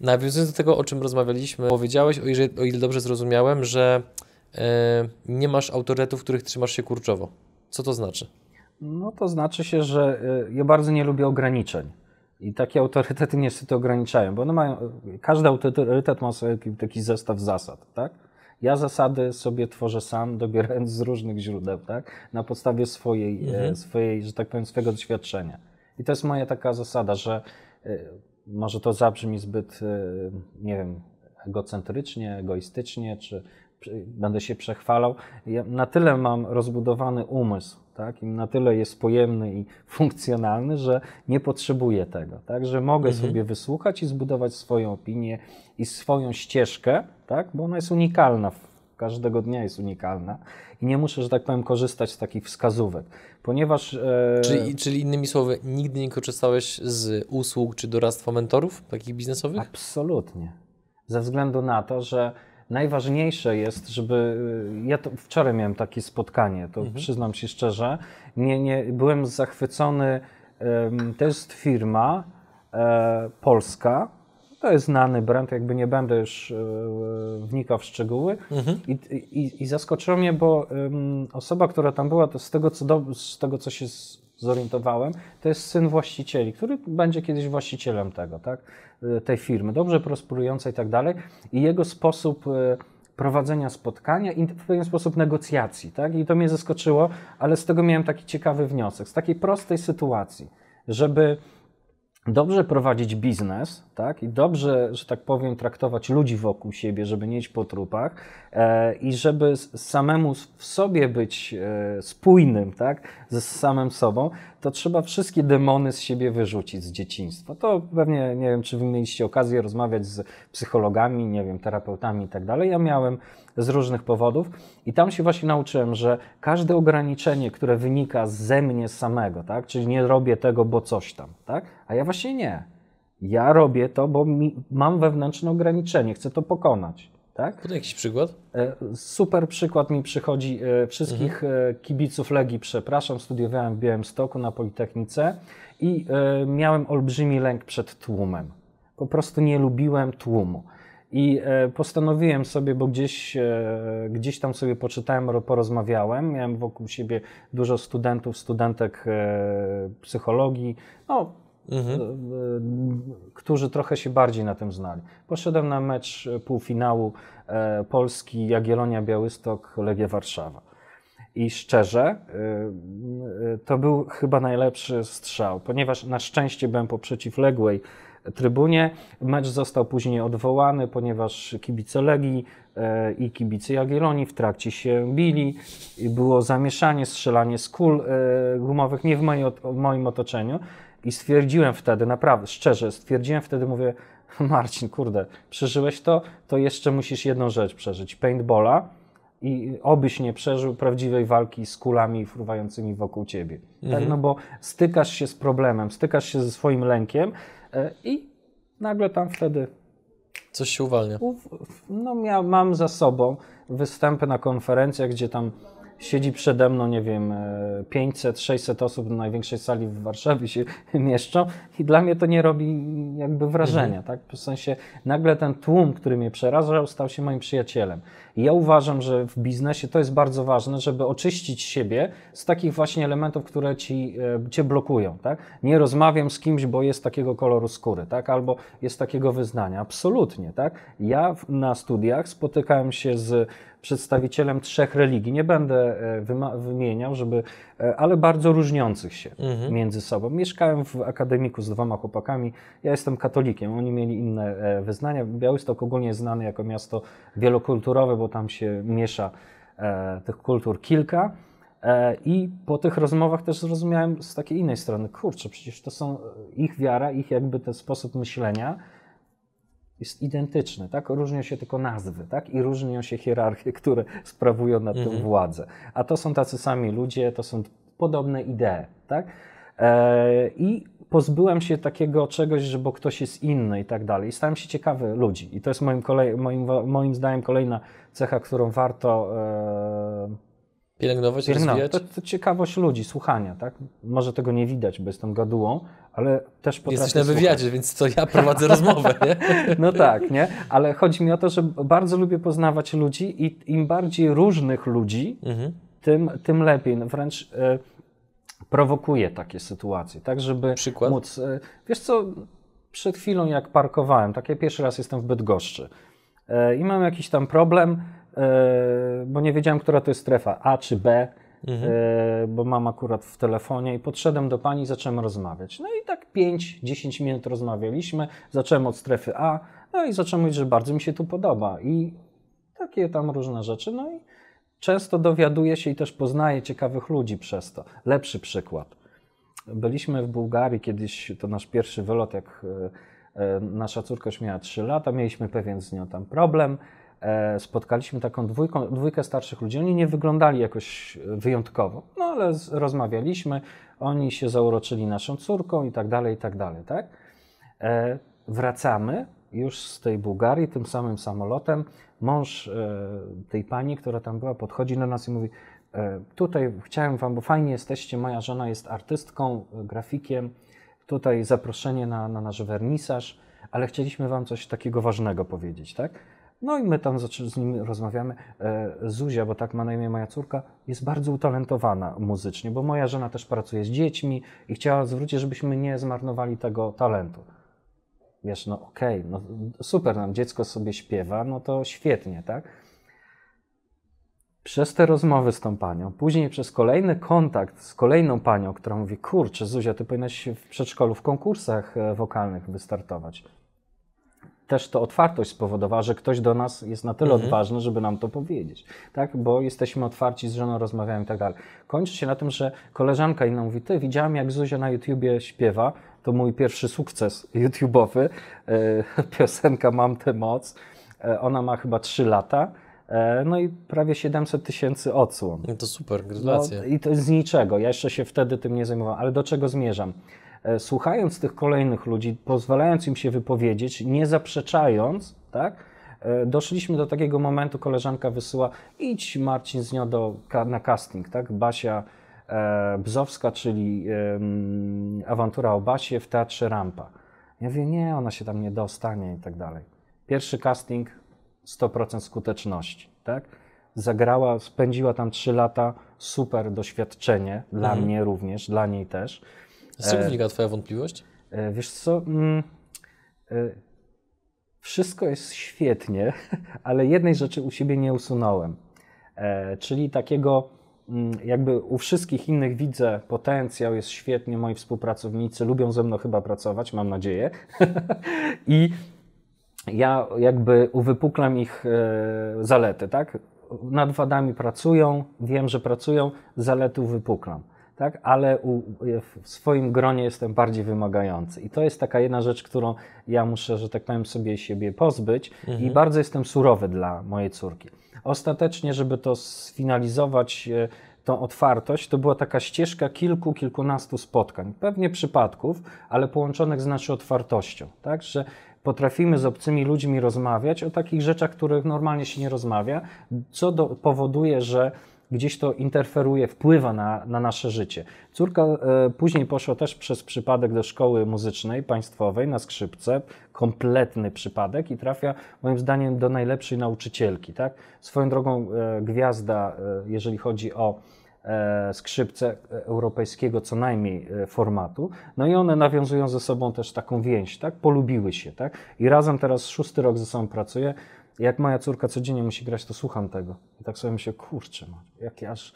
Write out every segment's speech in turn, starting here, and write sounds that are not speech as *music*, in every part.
Nawiązując do tego, o czym rozmawialiśmy, powiedziałeś, o ile, o ile dobrze zrozumiałem, że e, nie masz autorytetów, których trzymasz się kurczowo. Co to znaczy? No to znaczy się, że y, ja bardzo nie lubię ograniczeń. I takie autorytety niestety ograniczają, bo one mają, każdy autorytet ma sobie taki zestaw zasad, tak? Ja zasady sobie tworzę sam, dobierając z różnych źródeł, tak? Na podstawie swojej, e, mhm. swojej, że tak powiem, swojego doświadczenia. I to jest moja taka zasada, że e, może to zabrzmi zbyt, e, nie wiem, egocentrycznie, egoistycznie, czy będę się przechwalał. Ja na tyle mam rozbudowany umysł, tak? I na tyle jest pojemny i funkcjonalny, że nie potrzebuję tego, tak? Że mogę mhm. sobie wysłuchać i zbudować swoją opinię i swoją ścieżkę, tak? Bo ona jest unikalna, każdego dnia jest unikalna i nie muszę, że tak powiem, korzystać z takich wskazówek, ponieważ... E... Czyli, czyli innymi słowy, nigdy nie korzystałeś z usług czy doradztwa mentorów takich biznesowych? Absolutnie. Ze względu na to, że najważniejsze jest, żeby. Ja to wczoraj miałem takie spotkanie, to mhm. przyznam się szczerze. Nie, nie, byłem zachwycony. To jest firma e, polska. To jest znany brand, jakby nie będę już e, wnikał w szczegóły. Mhm. I, i, I zaskoczyło mnie, bo osoba, która tam była, to z tego, co, do, z tego, co się zorientowałem, to jest syn właścicieli, który będzie kiedyś właścicielem tego, tak? Y, tej firmy, dobrze prosperującej i tak dalej. I jego sposób prowadzenia spotkania i w pewien sposób negocjacji, tak? I to mnie zaskoczyło, ale z tego miałem taki ciekawy wniosek, z takiej prostej sytuacji, żeby dobrze prowadzić biznes, tak? I dobrze, że tak powiem, traktować ludzi wokół siebie, żeby nie iść po trupach e, i żeby samemu w sobie być e, spójnym, tak? Ze samym sobą, to trzeba wszystkie demony z siebie wyrzucić z dzieciństwa. To pewnie, nie wiem, czy wy mieliście okazję rozmawiać z psychologami, nie wiem, terapeutami i tak dalej. Ja miałem z różnych powodów i tam się właśnie nauczyłem, że każde ograniczenie, które wynika ze mnie samego, tak? Czyli nie robię tego, bo coś tam, tak? A ja właśnie nie. Ja robię to, bo mi, mam wewnętrzne ograniczenie, chcę to pokonać. Tak? Podaj jakiś przykład? E, super przykład mi przychodzi. E, wszystkich mhm. E, kibiców Legii przepraszam. Studiowałem w Białymstoku na Politechnice i miałem olbrzymi lęk przed tłumem. Po prostu nie lubiłem tłumu. I postanowiłem sobie, bo gdzieś, gdzieś tam sobie poczytałem, porozmawiałem. Miałem wokół siebie dużo studentów, studentek psychologii. No, mhm. którzy trochę się bardziej na tym znali. Poszedłem na mecz półfinału e, Polski Jagiellonia Białystok Legia Warszawa. I szczerze, e, e, to był chyba najlepszy strzał, ponieważ na szczęście byłem po przeciwległej trybunie. Mecz został później odwołany, ponieważ kibice Legii i kibice Jagiellonii w trakcie się bili. Było zamieszanie, strzelanie z kul gumowych, nie w moim otoczeniu. I stwierdziłem wtedy, naprawdę, szczerze, stwierdziłem wtedy, mówię, *laughs* Marcin, kurde, przeżyłeś to, to jeszcze musisz jedną rzecz przeżyć, paintballa i obyś nie przeżył prawdziwej walki z kulami fruwającymi wokół ciebie. Tak? Mhm. Tak, no bo stykasz się z problemem, stykasz się ze swoim lękiem e, i nagle tam wtedy... Coś się uwalnia. No, mam za sobą występy na konferencjach, gdzie tam siedzi przede mną, nie wiem, 500-600 e, osób na największej sali w Warszawie się *laughs* mieszczą i dla mnie to nie robi jakby wrażenia, mhm. tak? W sensie nagle ten tłum, który mnie przerażał, stał się moim przyjacielem. I ja uważam, że w biznesie to jest bardzo ważne, żeby oczyścić siebie z takich właśnie elementów, które ci, e, cię blokują, tak? Nie rozmawiam z kimś, bo jest takiego koloru skóry, tak? Albo jest takiego wyznania. Absolutnie, tak? Ja na studiach spotykałem się z przedstawicielem trzech religii. Nie będę e, wymieniał, żeby, e, ale bardzo różniących się mhm. między sobą. Mieszkałem w akademiku z dwoma chłopakami. Ja jestem katolikiem, oni mieli inne wyznania. Białystok ogólnie jest znany jako miasto wielokulturowe, bo tam się miesza tych kultur kilka. I po tych rozmowach też zrozumiałem z takiej innej strony, kurczę, przecież to są ich wiara, ich jakby ten sposób myślenia jest identyczny, tak? Różnią się tylko nazwy, tak? I różnią się hierarchie, które sprawują nad mhm. tym władzę. A to są tacy sami ludzie, to są podobne idee, tak? E, I pozbyłem się takiego czegoś, że bo ktoś jest inny i tak dalej. I stałem się ciekawy ludzi. I to jest moim, kolej, moim, moim zdaniem kolejna cecha, którą warto, e, Pielęgnować, Pielęgnować. To, to ciekawość ludzi, słuchania, tak? Może tego nie widać, bo jestem gadułą, ale też potrafię Jesteś na słuchać. wywiadzie, więc to ja prowadzę *laughs* rozmowę, nie? No tak, nie? Ale chodzi mi o to, że bardzo lubię poznawać ludzi i im bardziej różnych ludzi, Mhm. tym, tym lepiej. No wręcz e, prowokuje takie sytuacje, tak? Żeby Przykład? móc... E, wiesz co, przed chwilą jak parkowałem, tak ja pierwszy raz jestem w Bydgoszczy e, i mam jakiś tam problem, e, bo nie wiedziałem, która to jest strefa, A czy B, Mhm. bo mam akurat w telefonie i podszedłem do pani i zacząłem rozmawiać. No i tak 5-10 minut rozmawialiśmy, zacząłem od strefy A, no i zacząłem mówić, że bardzo mi się tu podoba i takie tam różne rzeczy, no i często dowiaduję się i też poznaję ciekawych ludzi przez to. Lepszy przykład. Byliśmy w Bułgarii kiedyś, to nasz pierwszy wylot, jak e, e, nasza córka już miała 3 lata, mieliśmy pewien z nią tam problem. E, Spotkaliśmy taką dwójką, dwójkę starszych ludzi. Oni nie wyglądali jakoś wyjątkowo, no ale rozmawialiśmy, oni się zauroczyli naszą córką i tak dalej, i tak dalej, tak? Wracamy już z tej Bułgarii tym samym samolotem. Mąż e, tej pani, która tam była, podchodzi do nas i mówi: e, Tutaj chciałem wam, bo fajnie jesteście, moja żona jest artystką, e, grafikiem. Tutaj zaproszenie na, na nasz wernisaż, ale chcieliśmy wam coś takiego ważnego powiedzieć, tak? No i my tam z nim rozmawiamy. Zuzia, bo tak ma na imię moja córka, jest bardzo utalentowana muzycznie, bo moja żona też pracuje z dziećmi i chciała zwrócić, żebyśmy nie zmarnowali tego talentu. Wiesz, no okej, no super, nam dziecko sobie śpiewa, no to świetnie, tak? Przez te rozmowy z tą panią, później przez kolejny kontakt z kolejną panią, która mówi, kurczę Zuzia, ty powinnaś w przedszkolu w konkursach e, wokalnych wystartować. Też to otwartość spowodowała, że ktoś do nas jest na tyle odważny, żeby nam to powiedzieć, tak? Bo jesteśmy otwarci z żoną, rozmawiamy i tak dalej. Kończy się na tym, że koleżanka inna mówi, ty widziałam jak Zuzia na YouTubie śpiewa, to mój pierwszy sukces YouTube'owy, e, *laughs* piosenka Mam tę moc, e, ona ma chyba 3 lata, e, no i prawie 700 tysięcy odsłon. No to super, gratulacje. No, I to z niczego. Ja jeszcze się wtedy tym nie zajmowałem. Ale do czego zmierzam? Słuchając tych kolejnych ludzi, pozwalając im się wypowiedzieć, nie zaprzeczając, tak? Doszliśmy do takiego momentu, koleżanka wysyła, idź Marcin z nią do, na casting, tak? Basia Bzowska, czyli awantura o Basie w Teatrze Rampa. Ja mówię, nie, ona się tam nie dostanie i tak dalej. Pierwszy casting, 100% skuteczności, tak? Zagrała, spędziła tam 3 lata, super doświadczenie, dla mnie również, dla niej też. Z czego wynika Twoja wątpliwość? E, Wiesz co, mm, e, wszystko jest świetnie, *laughs* ale jednej rzeczy u siebie nie usunąłem. E, Czyli takiego, jakby u wszystkich innych widzę potencjał, jest świetnie, moi współpracownicy lubią ze mną chyba pracować, mam nadzieję. *laughs* I ja jakby uwypuklam ich e, zalety, tak? Nad wadami pracują, wiem, że pracują, zalety uwypuklam, tak? Ale u, w swoim gronie jestem bardziej wymagający. I to jest taka jedna rzecz, którą ja muszę, że tak powiem, sobie siebie pozbyć i bardzo jestem surowy dla mojej córki. Ostatecznie, żeby to sfinalizować, e, tą otwartość, to była taka ścieżka kilku, kilkunastu spotkań, pewnie przypadków, ale połączonych z naszą otwartością, tak? Że potrafimy z obcymi ludźmi rozmawiać o takich rzeczach, których normalnie się nie rozmawia, co do, powoduje, że gdzieś to interferuje, wpływa na, na nasze życie. Córka e, później poszła też przez przypadek do szkoły muzycznej państwowej na skrzypce, kompletny przypadek i trafia moim zdaniem do najlepszej nauczycielki. Tak? Swoją drogą e, gwiazda, e, jeżeli chodzi o e, skrzypce europejskiego co najmniej e, formatu. No i one nawiązują ze sobą też taką więź, tak? Polubiły się, tak? I razem teraz szósty rok ze sobą pracuję. Jak moja córka codziennie musi grać, to słucham tego. I tak sobie myślę, kurczę, no, jak ja aż...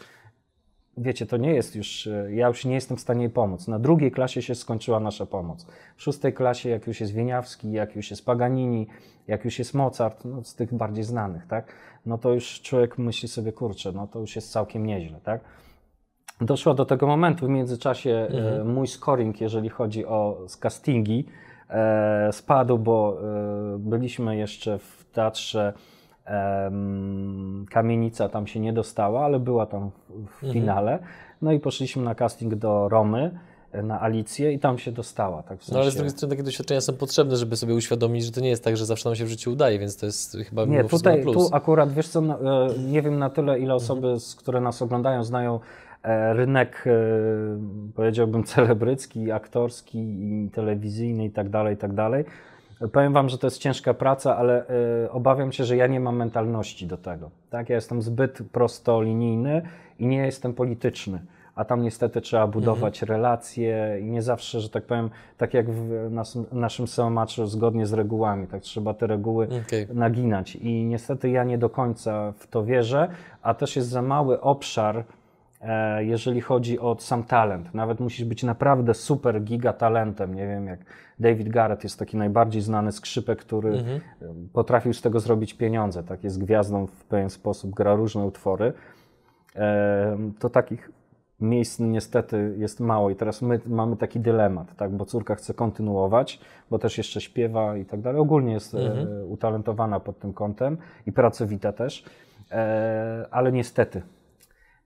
Wiecie, to nie jest już, e, ja już nie jestem w stanie jej pomóc. Na drugiej klasie się skończyła nasza pomoc. W szóstej klasie, jak już jest Wieniawski, jak już jest Paganini, jak już jest Mozart, no z tych bardziej znanych, tak? No to już człowiek myśli sobie, kurczę, no to już jest całkiem nieźle, tak? Doszło do tego momentu. W międzyczasie e, mój scoring, jeżeli chodzi o castingi, spadł, bo e, byliśmy jeszcze w teatrze Kamienica, tam się nie dostała, ale była tam w, w finale. No i poszliśmy na casting do Romy na Alicję i tam się dostała. Tak, w sensie... No ale z drugiej strony takie doświadczenia są potrzebne, żeby sobie uświadomić, że to nie jest tak, że zawsze nam się w życiu udaje, więc to jest chyba Nie, tutaj, plus. tu akurat, wiesz co, no, e, nie wiem na tyle, ile osoby, z, które nas oglądają, znają e, rynek, e, powiedziałbym, celebrycki, aktorski, i telewizyjny i tak dalej, i tak dalej. Powiem Wam, że to jest ciężka praca, ale y, obawiam się, że ja nie mam mentalności do tego. Tak? Ja jestem zbyt prostolinijny i nie jestem polityczny. A tam niestety trzeba budować Mhm. relacje i nie zawsze, że tak powiem, tak jak w nas, naszym matchu zgodnie z regułami, tak trzeba te reguły Okej. naginać. I niestety ja nie do końca w to wierzę, a też jest za mały obszar, e, jeżeli chodzi o sam talent. Nawet musisz być naprawdę super giga talentem. Nie wiem, jak David Garrett jest taki najbardziej znany skrzypek, który Mhm. e, potrafił z tego zrobić pieniądze. Tak jest gwiazdą w pewien sposób, gra różne utwory. E, to takich miejsc niestety jest mało i teraz my mamy taki dylemat, tak, bo córka chce kontynuować, bo też jeszcze śpiewa i tak dalej. Ogólnie jest Mhm. e, utalentowana pod tym kątem i pracowita też, e, ale niestety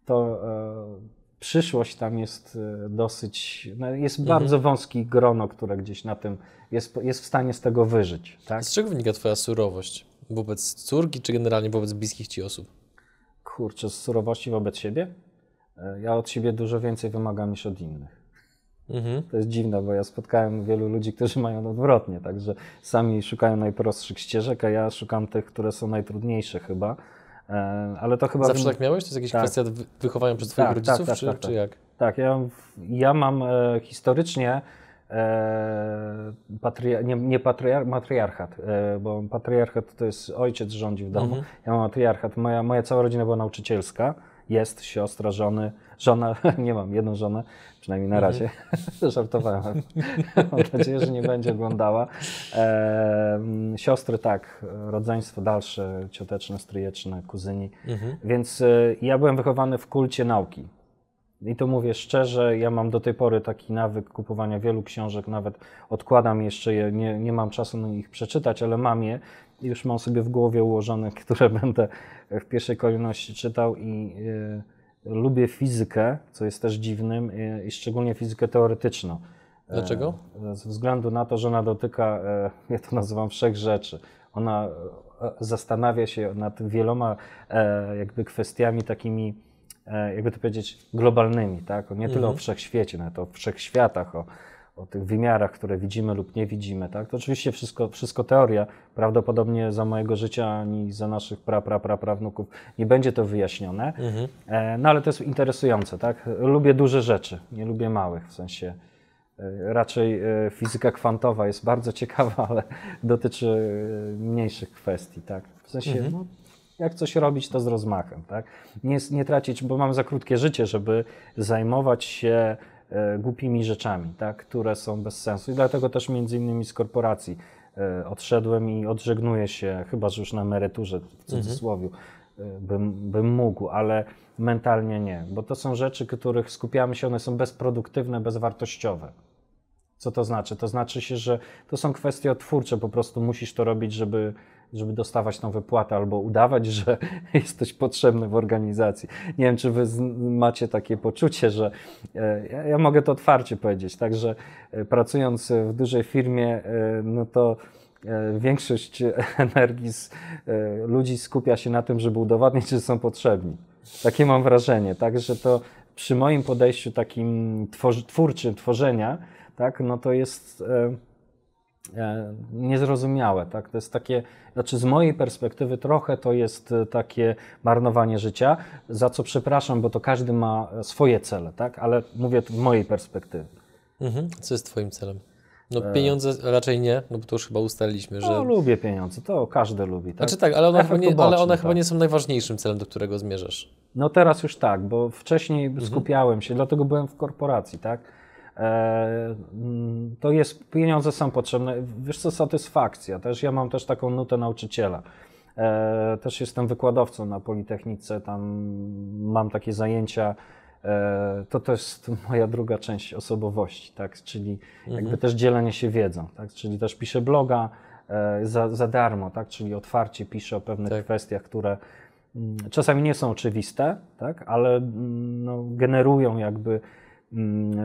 to e, przyszłość tam jest e, dosyć, no, jest Mhm. bardzo wąski grono, które gdzieś na tym jest, jest w stanie z tego wyżyć, tak? Z czego wynika Twoja surowość? Wobec córki, czy generalnie wobec bliskich Ci osób? Kurczę, z surowości wobec siebie? E, Ja od siebie dużo więcej wymagam niż od innych. Mhm. To jest dziwne, bo ja spotkałem wielu ludzi, którzy mają odwrotnie, także sami szukają najprostszych ścieżek, a ja szukam tych, które są najtrudniejsze chyba. Ale to chyba. Zawsze tak miałeś? To jest jakaś Tak. kwestia wy- wychowania przez Twoich Tak, tak, rodziców, tak, czy, tak, czy tak. jak? Tak, ja, ja mam e, historycznie e, patria, nie, nie patriar, matriarchat, e, bo patriarchat to jest ojciec rządzi w domu. Mhm. Ja mam matriarchat. Moja, moja cała rodzina była nauczycielska. Jest siostra, żony, żona, *laughs* nie mam, jedną żonę, przynajmniej na razie. *laughs* Żartowałem. mam nadzieję, że nie będzie oglądała. E, siostry tak, rodzeństwo dalsze, cioteczne, stryjeczne, kuzyni. Mhm. Więc y, ja byłem wychowany w kulcie nauki. I to mówię szczerze, ja mam do tej pory taki nawyk kupowania wielu książek, nawet odkładam jeszcze je, nie, nie mam czasu na ich przeczytać, ale mam je i już mam sobie w głowie ułożone, *laughs* które będę w pierwszej kolejności czytał i y, lubię fizykę, co jest też dziwnym i szczególnie fizykę teoretyczną. Dlaczego? E, Ze względu na to, że ona dotyka, e, *laughs* ja to nazywam wszech rzeczy. Ona e, zastanawia się nad wieloma jakby kwestiami takimi, jakby to powiedzieć, globalnymi, tak? Nie tyle o wszechświecie, nawet o wszechświatach, o, o tych wymiarach, które widzimy lub nie widzimy, tak? To oczywiście wszystko, wszystko teoria. Prawdopodobnie za mojego życia ani za naszych pra, pra, pra, prawnuków nie będzie to wyjaśnione. Mhm. E, No ale to jest interesujące, tak? Lubię duże rzeczy, nie lubię małych, w sensie e, raczej e, fizyka kwantowa jest bardzo *laughs* ciekawa, ale dotyczy mniejszych kwestii, tak? W sensie, no, jak coś robić, to z rozmachem, tak? Nie, nie tracić, bo mam za krótkie życie, żeby zajmować się głupimi rzeczami, tak? Które są bez sensu i dlatego też między innymi z korporacji e, odszedłem i odżegnuję się, chyba że już na emeryturze, w cudzysłowie, e, bym, bym mógł, ale mentalnie nie, bo to są rzeczy, których skupiamy się, one są bezproduktywne, bezwartościowe. Co to znaczy? To znaczy się, że to są kwestie odtwórcze, po prostu musisz to robić, żeby, żeby dostawać tą wypłatę albo udawać, że *laughs* jesteś potrzebny w organizacji. Nie wiem, czy wy macie takie poczucie, że e, ja, mogę to otwarcie powiedzieć, tak, że e, pracując w dużej firmie, e, no to większość *laughs* energii z, ludzi skupia się na tym, żeby udowodnić, że są potrzebni. Takie mam wrażenie, tak, że to przy moim podejściu takim twórczym tworzenia, tak, no to jest niezrozumiałe, tak, to jest takie, znaczy z mojej perspektywy trochę to jest e, takie marnowanie życia, za co przepraszam, bo to każdy ma e, swoje cele, tak, ale mówię z mojej perspektywy. Mhm. Co jest Twoim celem? No pieniądze raczej nie, no bo to już chyba ustaliliśmy, że... No, lubię pieniądze, to każdy lubi, tak. Znaczy tak, ale one, chyba nie, ale uboczny, one chyba tak. nie są najważniejszym celem, do którego zmierzasz. No teraz już tak, bo wcześniej Mhm. skupiałem się, dlatego byłem w korporacji, tak? E, mm, to jest, pieniądze są potrzebne. Wiesz co, satysfakcja. Też ja mam też taką nutę nauczyciela. E, też jestem wykładowcą na Politechnice, tam mam takie zajęcia. E, to to jest moja druga część osobowości, tak? Czyli jakby też dzielenie się wiedzą, tak? Czyli też piszę bloga za, za darmo, tak? Czyli otwarcie piszę o pewnych Tak. kwestiach, które mm, czasami nie są oczywiste, tak? Ale mm, no, generują jakby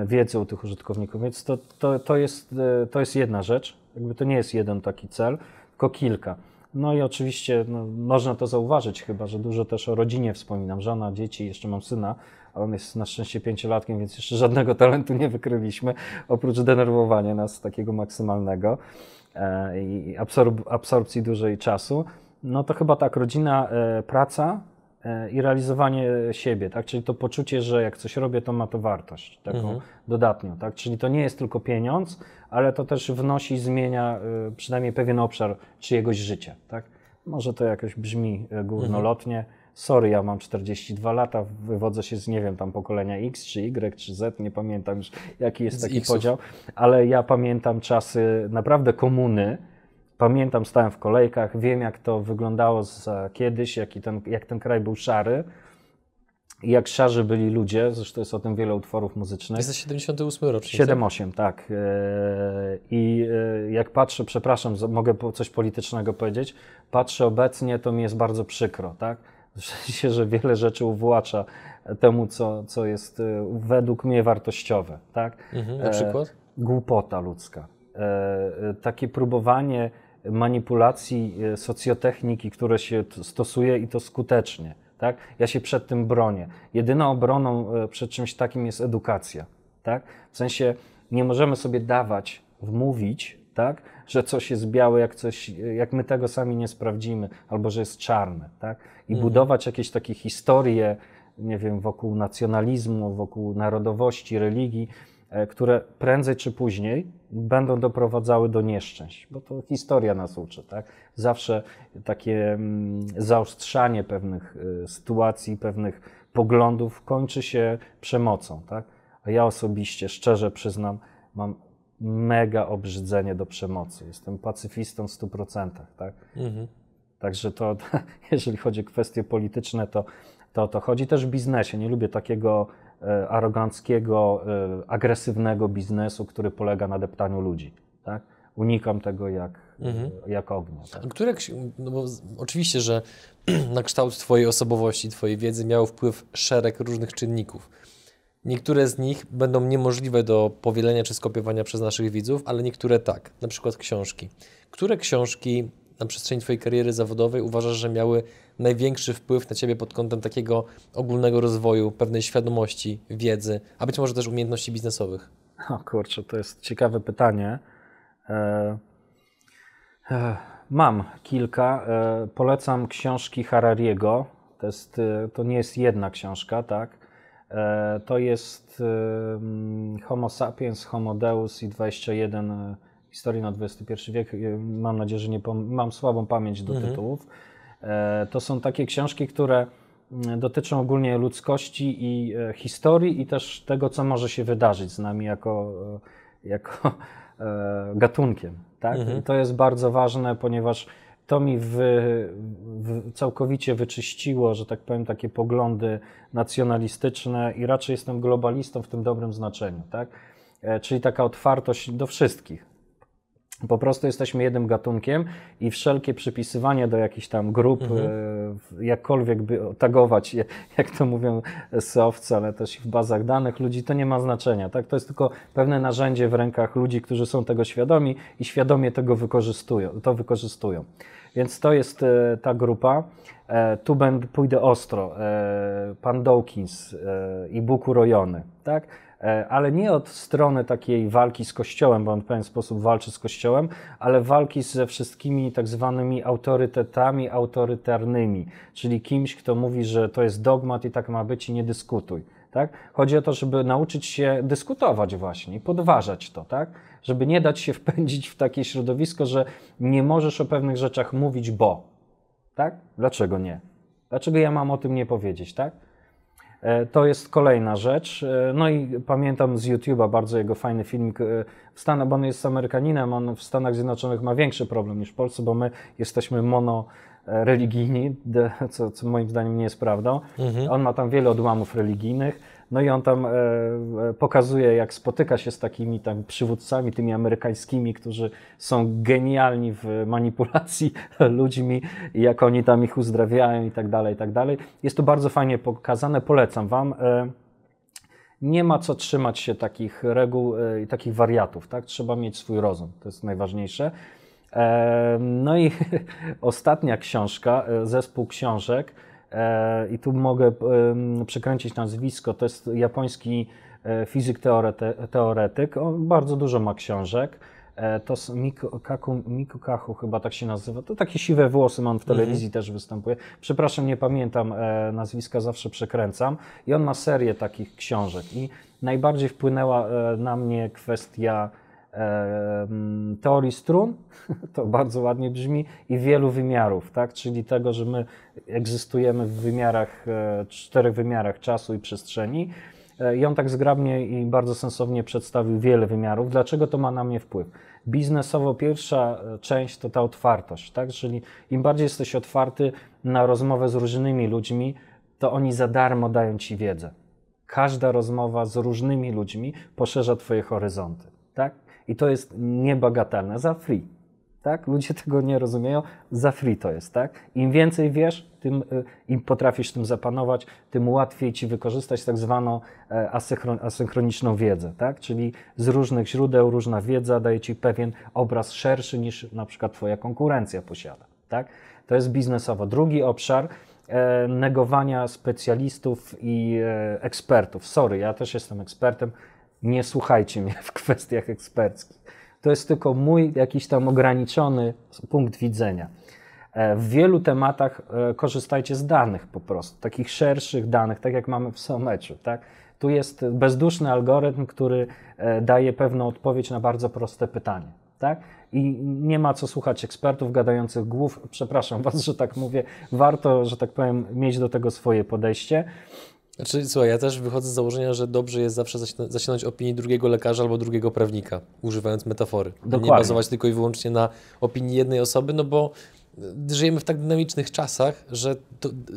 wiedzy u tych użytkowników. Więc to, to, to, jest, e, to jest jedna rzecz. Jakby to nie jest jeden taki cel, tylko kilka. No i oczywiście no, można to zauważyć chyba, że dużo też o rodzinie wspominam. Żona, dzieci, jeszcze mam syna, a on jest na szczęście pięciolatkiem, więc jeszcze żadnego talentu nie wykryliśmy, oprócz denerwowania nas takiego maksymalnego e, i absorb absorpcji dużej czasu. No to chyba tak, rodzina, e, praca, i realizowanie siebie, tak? Czyli to poczucie, że jak coś robię, to ma to wartość taką mhm. dodatnią, tak? Czyli to nie jest tylko pieniądz, ale to też wnosi, zmienia y, przynajmniej pewien obszar czyjegoś życia, tak? Może to jakoś brzmi e, górnolotnie. Mhm. Sorry, ja mam 42 lata, wywodzę się z, nie wiem, tam pokolenia X, czy Y, czy Z, nie pamiętam już, jaki jest z taki X-ów. podział, ale ja pamiętam czasy naprawdę komuny, Pamiętam, stałem w kolejkach, wiem jak to wyglądało za kiedyś, jaki ten, jak ten kraj był szary i jak szarzy byli ludzie, zresztą jest o tym wiele utworów muzycznych. Jest 78 rocznik. 7-8, tak. E, I e, jak patrzę, przepraszam, mogę coś politycznego powiedzieć, patrzę obecnie, to mi jest bardzo przykro, tak? *laughs* W sensie, że wiele rzeczy uwłacza temu, co, co jest e, według mnie wartościowe, tak? Mhm, na przykład? Głupota ludzka. Takie próbowanie manipulacji e, socjotechniki, które się stosuje i to skutecznie. Tak? Ja się przed tym bronię. Jedyną obroną e, przed czymś takim jest edukacja. Tak? W sensie nie możemy sobie dawać, wmówić, tak? że coś jest białe, jak, coś, jak my tego sami nie sprawdzimy, albo że jest czarne. Tak? I mhm. budować jakieś takie historie, nie wiem, wokół nacjonalizmu, wokół narodowości, religii, E, które prędzej czy później będą doprowadzały do nieszczęść, bo to historia nas uczy. Tak? Zawsze takie mm, zaostrzanie pewnych e, sytuacji, pewnych poglądów kończy się przemocą. Tak? A ja osobiście, szczerze przyznam, mam mega obrzydzenie do przemocy. Jestem pacyfistą w 100%. Tak? Mhm. Także to, *laughs* jeżeli chodzi o kwestie polityczne, to, to to chodzi też w biznesie. Nie lubię takiego E, aroganckiego, e, agresywnego biznesu, który polega na deptaniu ludzi. Tak? Unikam tego jak, mhm. jak ognia. Tak? Które, no bo oczywiście, że *clears throat* na kształt Twojej osobowości, Twojej wiedzy miał wpływ szereg różnych czynników. Niektóre z nich będą niemożliwe do powielenia czy skopiowania przez naszych widzów, ale niektóre tak, na przykład książki. Które książki na przestrzeni Twojej kariery zawodowej uważasz, że miały największy wpływ na Ciebie pod kątem takiego ogólnego rozwoju, pewnej świadomości, wiedzy, a być może też umiejętności biznesowych? O kurczę, to jest ciekawe pytanie. E, e, mam kilka. E, polecam książki Harariego. To, jest, to nie jest jedna książka, tak? To jest Homo sapiens, Homo deus i 21 historii na XXI wiek. Mam nadzieję, że nie mam słabą pamięć do mhm. tytułów. E, to są takie książki, które mm, dotyczą ogólnie ludzkości i e, historii i też tego, co może się wydarzyć z nami jako, e, jako gatunkiem. Tak? Mhm. I to jest bardzo ważne, ponieważ to mi wy, wy, całkowicie wyczyściło, że tak powiem, takie poglądy nacjonalistyczne i raczej jestem globalistą w tym dobrym znaczeniu. Tak? Czyli taka otwartość do wszystkich. Po prostu jesteśmy jednym gatunkiem i wszelkie przypisywanie do jakichś tam grup, mhm. E, jakkolwiek by tagować, jak to mówią SEOwcy, ale też w bazach danych ludzi, to nie ma znaczenia. Tak? To jest tylko pewne narzędzie w rękach ludzi, którzy są tego świadomi i świadomie tego wykorzystują, to wykorzystują. Więc to jest e, ta grupa. E, tu będę, pójdę ostro. Pan Dawkins i Bóg urojony. Tak? E, ale nie od strony takiej walki z Kościołem, bo on w pewien sposób walczy z Kościołem, ale walki ze wszystkimi tak zwanymi autorytetami autorytarnymi, czyli kimś, kto mówi, że to jest dogmat i tak ma być i nie dyskutuj. Tak? Chodzi o to, żeby nauczyć się dyskutować właśnie podważać to, tak? żeby nie dać się *laughs* wpędzić w takie środowisko, że nie możesz o pewnych rzeczach mówić, bo. Tak? Dlaczego nie? Dlaczego ja mam o tym nie powiedzieć, tak? E, to jest kolejna rzecz. E, no i pamiętam z YouTube'a bardzo jego fajny filmik. E, w Stanach, bo on jest Amerykaninem, on w Stanach Zjednoczonych ma większy problem niż w Polsce, bo my jesteśmy mono religijni, *laughs* co, co moim zdaniem nie jest prawdą. Mhm. On ma tam wiele odłamów religijnych no i on tam e, e, pokazuje, jak spotyka się z takimi tam przywódcami, tymi amerykańskimi, którzy są genialni w manipulacji *laughs* ludźmi jak oni tam ich uzdrawiają i tak dalej, i tak dalej. Jest to bardzo fajnie pokazane, polecam Wam. E, nie ma co trzymać się takich reguł i takich wariatów, tak? Trzeba mieć swój rozum, to jest najważniejsze. No i *laughs* ostatnia książka, zespół książek, i tu mogę przekręcić nazwisko, to jest japoński fizyk teoretyk, on bardzo dużo ma książek. E, to Miku, Kaku, Miku Kachu chyba tak się nazywa. To takie siwe włosy, on w mhm. telewizji mhm. też występuje. Przepraszam, nie pamiętam e, nazwiska, zawsze przekręcam. I on ma serię takich książek. I najbardziej wpłynęła e, na mnie kwestia teorii strun, *laughs* to bardzo ładnie brzmi, i wielu wymiarów, tak? czyli tego, że my egzystujemy w wymiarach, czterech wymiarach czasu i przestrzeni. I on tak zgrabnie i bardzo sensownie przedstawił wiele wymiarów. Dlaczego to ma na mnie wpływ? biznesowo pierwsza e, część to ta otwartość, tak? Czyli im bardziej jesteś otwarty na rozmowę z różnymi ludźmi, to oni za darmo dają ci wiedzę. Każda rozmowa z różnymi ludźmi poszerza twoje horyzonty, tak? I to jest niebagatelne, za free tak? Ludzie tego nie rozumieją, za free to jest, tak? Im więcej wiesz, tym y, im potrafisz tym zapanować, tym łatwiej ci wykorzystać tak zwaną e, asynchroniczną wiedzę, tak? Czyli z różnych źródeł różna wiedza daje ci pewien obraz szerszy niż na przykład twoja konkurencja posiada, tak? To jest biznesowo. Drugi obszar e, negowania specjalistów i e, ekspertów. Sorry, ja też jestem ekspertem, nie słuchajcie mnie w kwestiach eksperckich to jest tylko mój jakiś tam ograniczony punkt widzenia. E, w wielu tematach e, korzystajcie z danych po prostu, takich szerszych danych, tak jak mamy w SOMECZu. Tak? Tu jest bezduszny algorytm, który e, daje pewną odpowiedź na bardzo proste pytanie. Tak? I nie ma co słuchać ekspertów gadających głów. Przepraszam Was, że tak mówię. Warto, że tak powiem, mieć do tego swoje podejście. Znaczy, słuchaj, ja też wychodzę z założenia, że dobrze jest zawsze zasięgnąć opinii drugiego lekarza albo drugiego prawnika, używając metafory. Dokładnie. Nie bazować tylko i wyłącznie na opinii jednej osoby, no bo żyjemy w tak dynamicznych czasach, że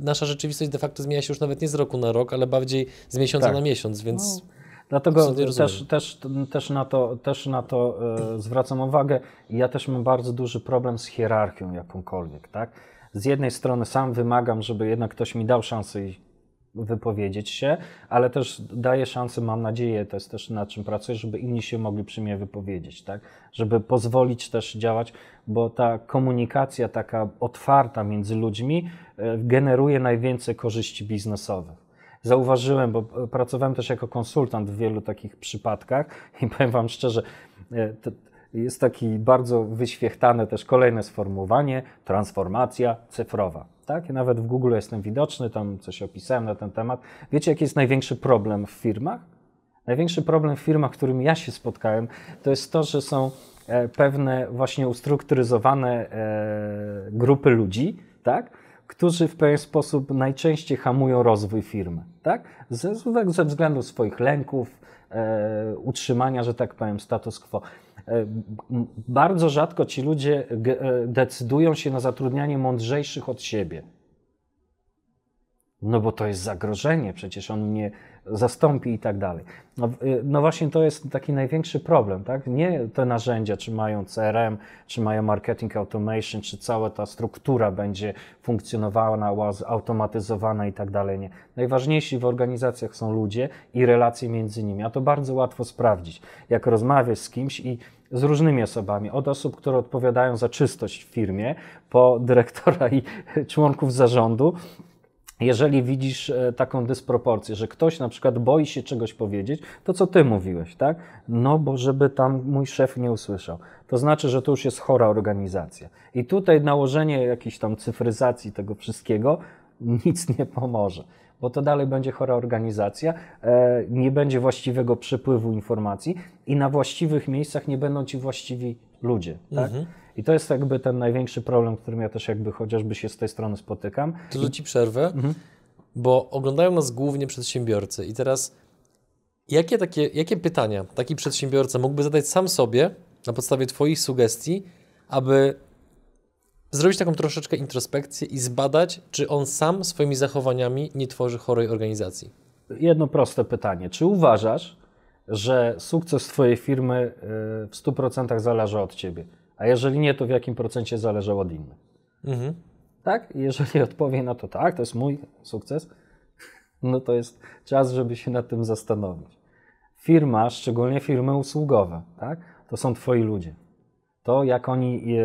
nasza rzeczywistość de facto zmienia się już nawet nie z roku na rok, ale bardziej z miesiąca tak. na miesiąc, więc... No. Dlatego też, też, też na to, też na to e, zwracam uwagę. Ja też mam bardzo duży problem z hierarchią jakąkolwiek. Tak? Z jednej strony sam wymagam, żeby jednak ktoś mi dał szansę i wypowiedzieć się, ale też daje szansę, mam nadzieję, to jest też nad czym pracuję, żeby inni się mogli przy mnie wypowiedzieć, tak? Żeby pozwolić też działać, bo ta komunikacja taka otwarta między ludźmi e, generuje najwięcej korzyści biznesowych. Zauważyłem, bo pracowałem też jako konsultant w wielu takich przypadkach *laughs* i powiem Wam szczerze, e, jest taki bardzo wyświechtane też kolejne sformułowanie transformacja cyfrowa. Tak? Ja nawet w Google jestem widoczny, tam coś opisałem na ten temat. Wiecie, jaki jest największy problem w firmach? Największy problem w firmach, którym ja się spotkałem, to jest to, że są e, pewne właśnie ustrukturyzowane e, grupy ludzi, tak? którzy w pewien sposób najczęściej hamują rozwój firmy. Tak? Ze, ze względu swoich lęków, e, utrzymania, że tak powiem, status quo. E, bardzo rzadko ci ludzie e, decydują się na zatrudnianie mądrzejszych od siebie. No bo to jest zagrożenie, przecież on mnie zastąpi i tak dalej. No, y, no, właśnie to jest taki największy problem, tak? Nie te narzędzia, czy mają CRM, czy mają marketing automation, czy cała ta struktura będzie funkcjonowała, zautomatyzowana i tak dalej. Nie. Najważniejsi w organizacjach są ludzie i relacje między nimi, a to bardzo łatwo sprawdzić. Jak rozmawiasz z kimś i z różnymi osobami, od osób, które odpowiadają za czystość w firmie, po dyrektora i *laughs* członków zarządu, jeżeli widzisz e, taką dysproporcję, że ktoś na przykład boi się czegoś powiedzieć, to co ty mówiłeś, tak? No bo żeby tam mój szef nie usłyszał. To znaczy, że to już jest chora organizacja. I tutaj nałożenie jakiejś tam cyfryzacji tego wszystkiego *laughs* nic nie pomoże, bo to dalej będzie chora organizacja, e, nie będzie właściwego przepływu informacji i na właściwych miejscach nie będą ci właściwi ludzie, tak? Mhm. I to jest jakby ten największy problem, którym ja też jakby chociażby się z tej strony spotykam. To ci przerwę, mhm. bo oglądają nas głównie przedsiębiorcy i teraz jakie, takie, jakie pytania taki przedsiębiorca mógłby zadać sam sobie na podstawie Twoich sugestii, aby zrobić taką troszeczkę introspekcję i zbadać, czy on sam swoimi zachowaniami nie tworzy chorej organizacji? Jedno proste pytanie. Czy uważasz, że sukces Twojej firmy y, w 100% zależy od Ciebie? A jeżeli nie, to w jakim procencie zależał od innych? Mhm. Tak? Jeżeli *laughs* odpowie na to tak, to jest mój sukces, *laughs* no to jest czas, żeby się nad tym zastanowić. Firma, szczególnie firmy usługowe, tak? to są twoi ludzie. To, jak oni e,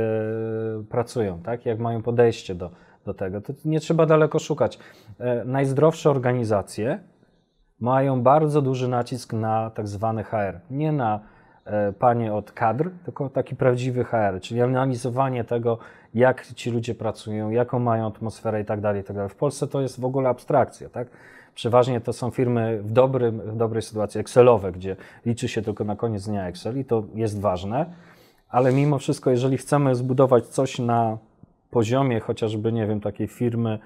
pracują, tak? jak mają podejście do, do tego, to nie trzeba daleko szukać. E, najzdrowsze organizacje mają bardzo duży nacisk na tak zwany HR. Nie na panie od kadr, tylko taki prawdziwy HR, czyli analizowanie tego, jak ci ludzie pracują, jaką mają atmosferę i tak dalej, tak dalej. W Polsce to jest w ogóle abstrakcja, tak? Przeważnie to są firmy w, dobrym, w dobrej sytuacji Excelowe, gdzie liczy się tylko na koniec dnia Excel i to jest ważne, ale mimo wszystko, jeżeli chcemy zbudować coś na poziomie chociażby, nie wiem, takiej firmy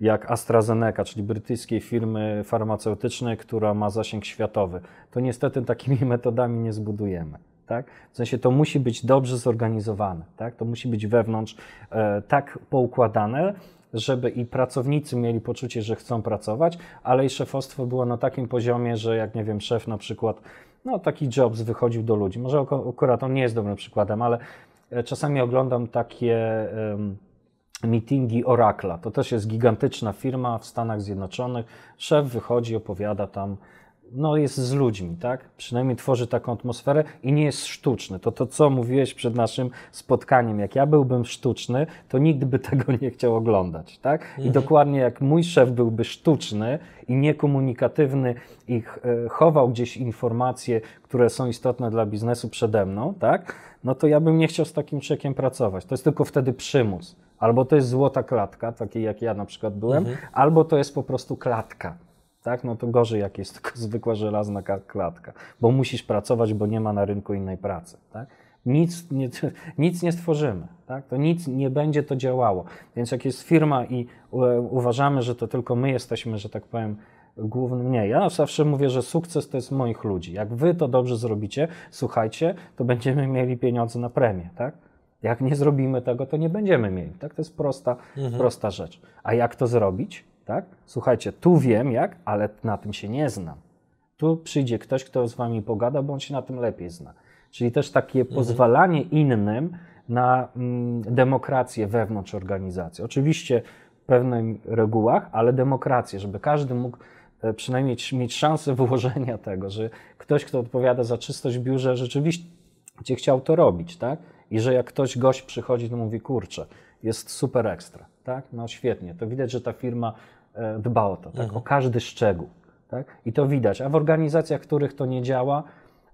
jak AstraZeneca, czyli brytyjskiej firmy farmaceutycznej, która ma zasięg światowy, to niestety takimi *laughs* metodami nie zbudujemy. Tak? W sensie to musi być dobrze zorganizowane, tak? to musi być wewnątrz e, tak poukładane, żeby i pracownicy mieli poczucie, że chcą pracować, ale i szefostwo było na takim poziomie, że jak nie wiem, szef na przykład, no taki Jobs wychodził do ludzi. Może akurat on nie jest dobrym przykładem, ale e, czasami oglądam takie meetingi Oracla. To też jest gigantyczna firma w Stanach Zjednoczonych. Szef wychodzi, opowiada tam no, jest z ludźmi, tak? Przynajmniej tworzy taką atmosferę i nie jest sztuczny. To to, co mówiłeś przed naszym spotkaniem, jak ja byłbym sztuczny, to nikt by *laughs* tego nie chciał oglądać, tak? I mhm. dokładnie jak mój szef byłby sztuczny i niekomunikatywny i e, chował gdzieś informacje, które są istotne dla biznesu przede mną, tak? No to ja bym nie chciał z takim czekiem pracować. To jest tylko wtedy przymus. Albo to jest złota klatka, takiej jak ja na przykład byłem, mhm. albo to jest po prostu klatka tak? no to gorzej jak jest *laughs* tylko zwykła żelazna klatka, bo musisz pracować, bo nie ma na rynku innej pracy. Tak? Nic, nie, *laughs* nic nie stworzymy, tak? to nic nie będzie to działało. Więc jak jest firma i uważamy, że to tylko my jesteśmy, że tak powiem, głównym, nie. Ja zawsze mówię, że sukces to jest moich ludzi. Jak wy to dobrze zrobicie, słuchajcie, to będziemy mieli pieniądze na premię, tak? Jak nie zrobimy tego, to nie będziemy mieli, tak? To jest prosta, mhm. prosta rzecz. A jak to zrobić? Tak? Słuchajcie, tu wiem jak, ale na tym się nie znam. Tu przyjdzie ktoś, kto z wami pogada, bo on się na tym lepiej zna. Czyli też takie mhm. pozwalanie innym na mm, demokrację wewnątrz organizacji. Oczywiście w pewnych regułach, ale demokrację, żeby każdy mógł e, przynajmniej mieć szansę *laughs* wyłożenia tego, że ktoś, kto odpowiada za czystość w biurze, rzeczywiście chciał to robić, tak? I że jak ktoś gość przychodzi, to mówi, kurczę, jest super ekstra, tak? No świetnie. To widać, że ta firma E, dba o to, tak? Mhm. o każdy szczegół. Tak? I to widać. A w organizacjach, w których to nie działa,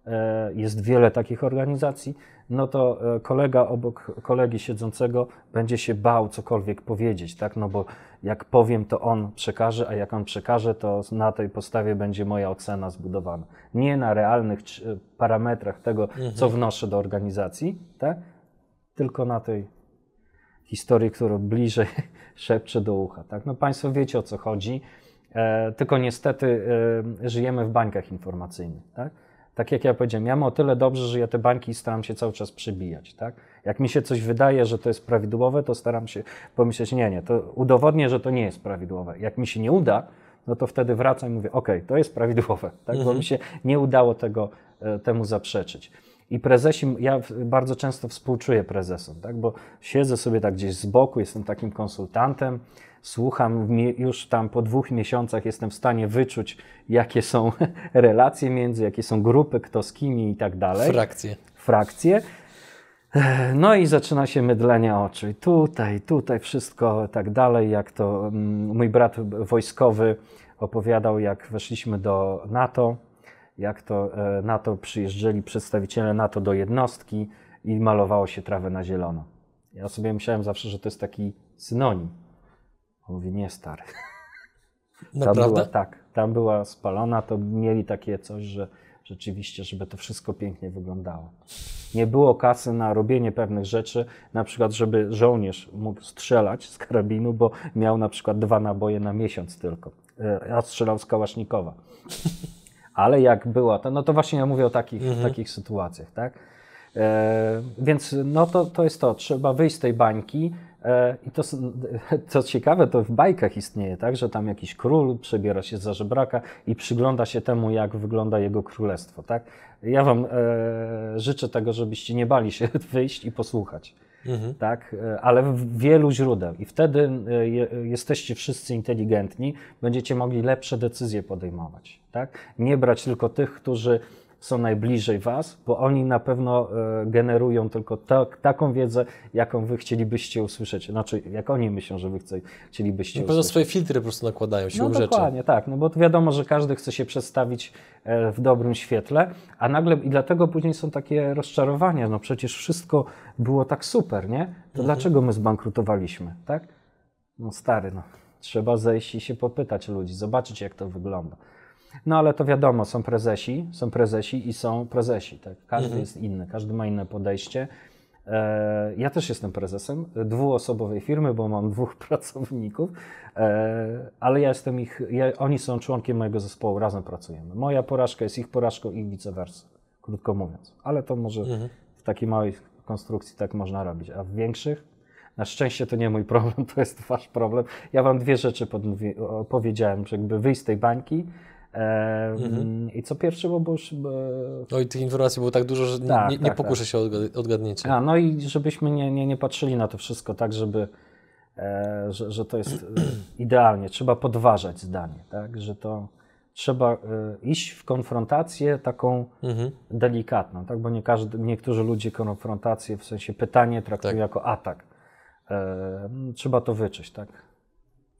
e, jest wiele takich organizacji, no to e, kolega obok kolegi siedzącego będzie się bał cokolwiek powiedzieć, tak? No bo jak powiem, to on przekaże, a jak on przekaże, to na tej podstawie będzie moja ocena zbudowana. Nie na realnych parametrach tego, mhm. co wnoszę do organizacji, tak? Tylko na tej historii, którą bliżej *laughs* szepcze do ucha. Tak? No Państwo wiecie o co chodzi, e, tylko niestety e, żyjemy w bańkach informacyjnych. Tak? Tak jak ja powiedziałem, ja mam o tyle dobrze, że ja te bańki staram się cały czas przybijać. Tak? Jak mi się coś wydaje, że to jest prawidłowe, to staram się pomyśleć, nie, nie, to udowodnię, że to nie jest prawidłowe. Jak mi się nie uda, no to wtedy wracam i mówię, ok, to jest prawidłowe, tak? Mhm. bo mi się nie udało tego, e, temu zaprzeczyć. I prezesi, ja bardzo często współczuję prezesom, tak? bo siedzę sobie tak gdzieś z boku, jestem takim konsultantem, słucham, już tam po dwóch miesiącach jestem w stanie wyczuć, jakie są *laughs* relacje między, jakie są grupy, kto z kim i tak dalej. Frakcje. Frakcje. No i zaczyna się mydlenie oczu. I tutaj, tutaj wszystko tak dalej, jak to mm, mój brat wojskowy opowiadał, jak weszliśmy do NATO jak to e, NATO przyjeżdżali przedstawiciele NATO do jednostki i malowało się trawę na zielono. Ja sobie myślałem zawsze, że to jest taki synonim. On mówi, nie stary. Naprawdę? *laughs* Tam była, tak, tam była spalona, to mieli takie coś, że rzeczywiście, żeby to wszystko pięknie wyglądało. Nie było kasy na robienie pewnych rzeczy, na przykład, żeby żołnierz mógł strzelać z karabinu, bo miał na przykład dwa naboje na miesiąc tylko. Ja e, strzelał z kałasznikowa. *laughs* ale jak była to, no to właśnie ja mówię o takich, mhm. takich sytuacjach, tak? E, więc no to, to jest to, trzeba wyjść z tej bańki i to, *laughs* co ciekawe, to w bajkach istnieje, tak, że tam jakiś król przebiera się za żebraka i przygląda się temu, jak wygląda jego królestwo, tak? Ja wam e, życzę tego, żebyście nie bali się *laughs* wyjść i posłuchać. mhm. tak? ale w wielu źródeł. I wtedy jesteście wszyscy inteligentni, będziecie mogli lepsze decyzje podejmować. Tak? Nie brać tylko tych, którzy są najbliżej Was, bo oni na pewno e, generują tylko ta, taką wiedzę, jaką Wy chcielibyście usłyszeć. Znaczy, jak oni myślą, że Wy chce, chcielibyście na pewno swoje filtry po prostu nakładają się no, rzeczy. Dokładnie, tak. No bo wiadomo, że każdy chce się przedstawić e, w dobrym świetle, a nagle i dlatego później są takie rozczarowania. No przecież wszystko było tak super, nie? To mhm. dlaczego my zbankrutowaliśmy, tak? No stary, no. Trzeba zejść i się popytać ludzi, zobaczyć jak to wygląda. No ale to wiadomo, są prezesi, są prezesi i są prezesi. Tak? Każdy mhm. jest inny, każdy ma inne podejście. E, ja też jestem prezesem dwuosobowej firmy, bo mam dwóch *laughs* pracowników, e, ale ja jestem ich, ja, oni są członkiem mojego zespołu, razem pracujemy. Moja porażka jest ich porażką i vice versa, krótko mówiąc. Ale to może mhm. w takiej małej konstrukcji tak można robić, a w większych na szczęście to nie mój *laughs* problem, to jest wasz problem. Ja wam dwie rzeczy podmówi, powiedziałem, że jakby wyjść z tej bańki, Mhm. I co pierwsze, bo już. No i tych informacji było tak dużo, że tak, nie, nie tak, pokuszę tak. się o odgadnięcie. A, no i żebyśmy nie, nie, nie patrzyli na to wszystko tak, żeby. E, że, że to jest e, *clears throat* idealnie. Trzeba podważać zdanie, tak? Że to trzeba e, iść w konfrontację taką mhm. delikatną, tak? Bo nie każdy, niektórzy ludzie konfrontację, w sensie pytanie traktują tak. jako atak. E, trzeba to wyczuć, tak?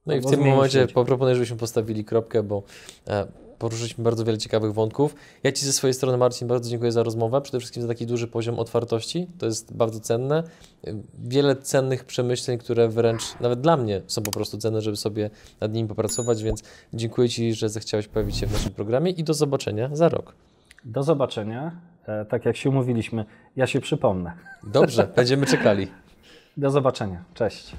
No i w tym momencie proponuję, żebyśmy postawili kropkę, bo e, poruszyliśmy bardzo wiele ciekawych wątków. Ja Ci ze swojej strony, Marcin, bardzo dziękuję za rozmowę, przede wszystkim za taki duży poziom otwartości. To jest bardzo cenne. Wiele cennych przemyśleń, które wręcz nawet dla mnie są po prostu cenne, żeby sobie nad nimi popracować, więc dziękuję Ci, że zechciałeś pojawić się w naszym programie i do zobaczenia za rok. Do zobaczenia. E, tak jak się umówiliśmy, ja się przypomnę. Dobrze, będziemy czekali. *laughs* Do zobaczenia. Cześć.